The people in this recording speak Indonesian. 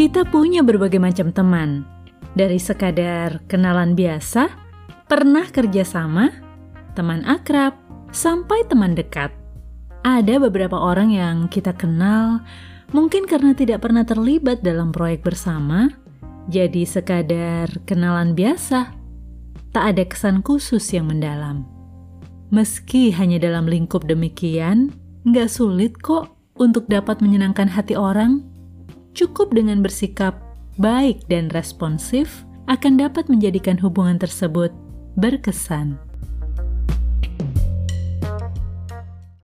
Kita punya berbagai macam teman, dari sekadar kenalan biasa, pernah kerjasama, teman akrab, sampai teman dekat. Ada beberapa orang yang kita kenal, mungkin karena tidak pernah terlibat dalam proyek bersama, jadi sekadar kenalan biasa. Tak ada kesan khusus yang mendalam. Meski hanya dalam lingkup demikian, nggak sulit kok untuk dapat menyenangkan hati orang. Cukup dengan bersikap baik dan responsif akan dapat menjadikan hubungan tersebut berkesan.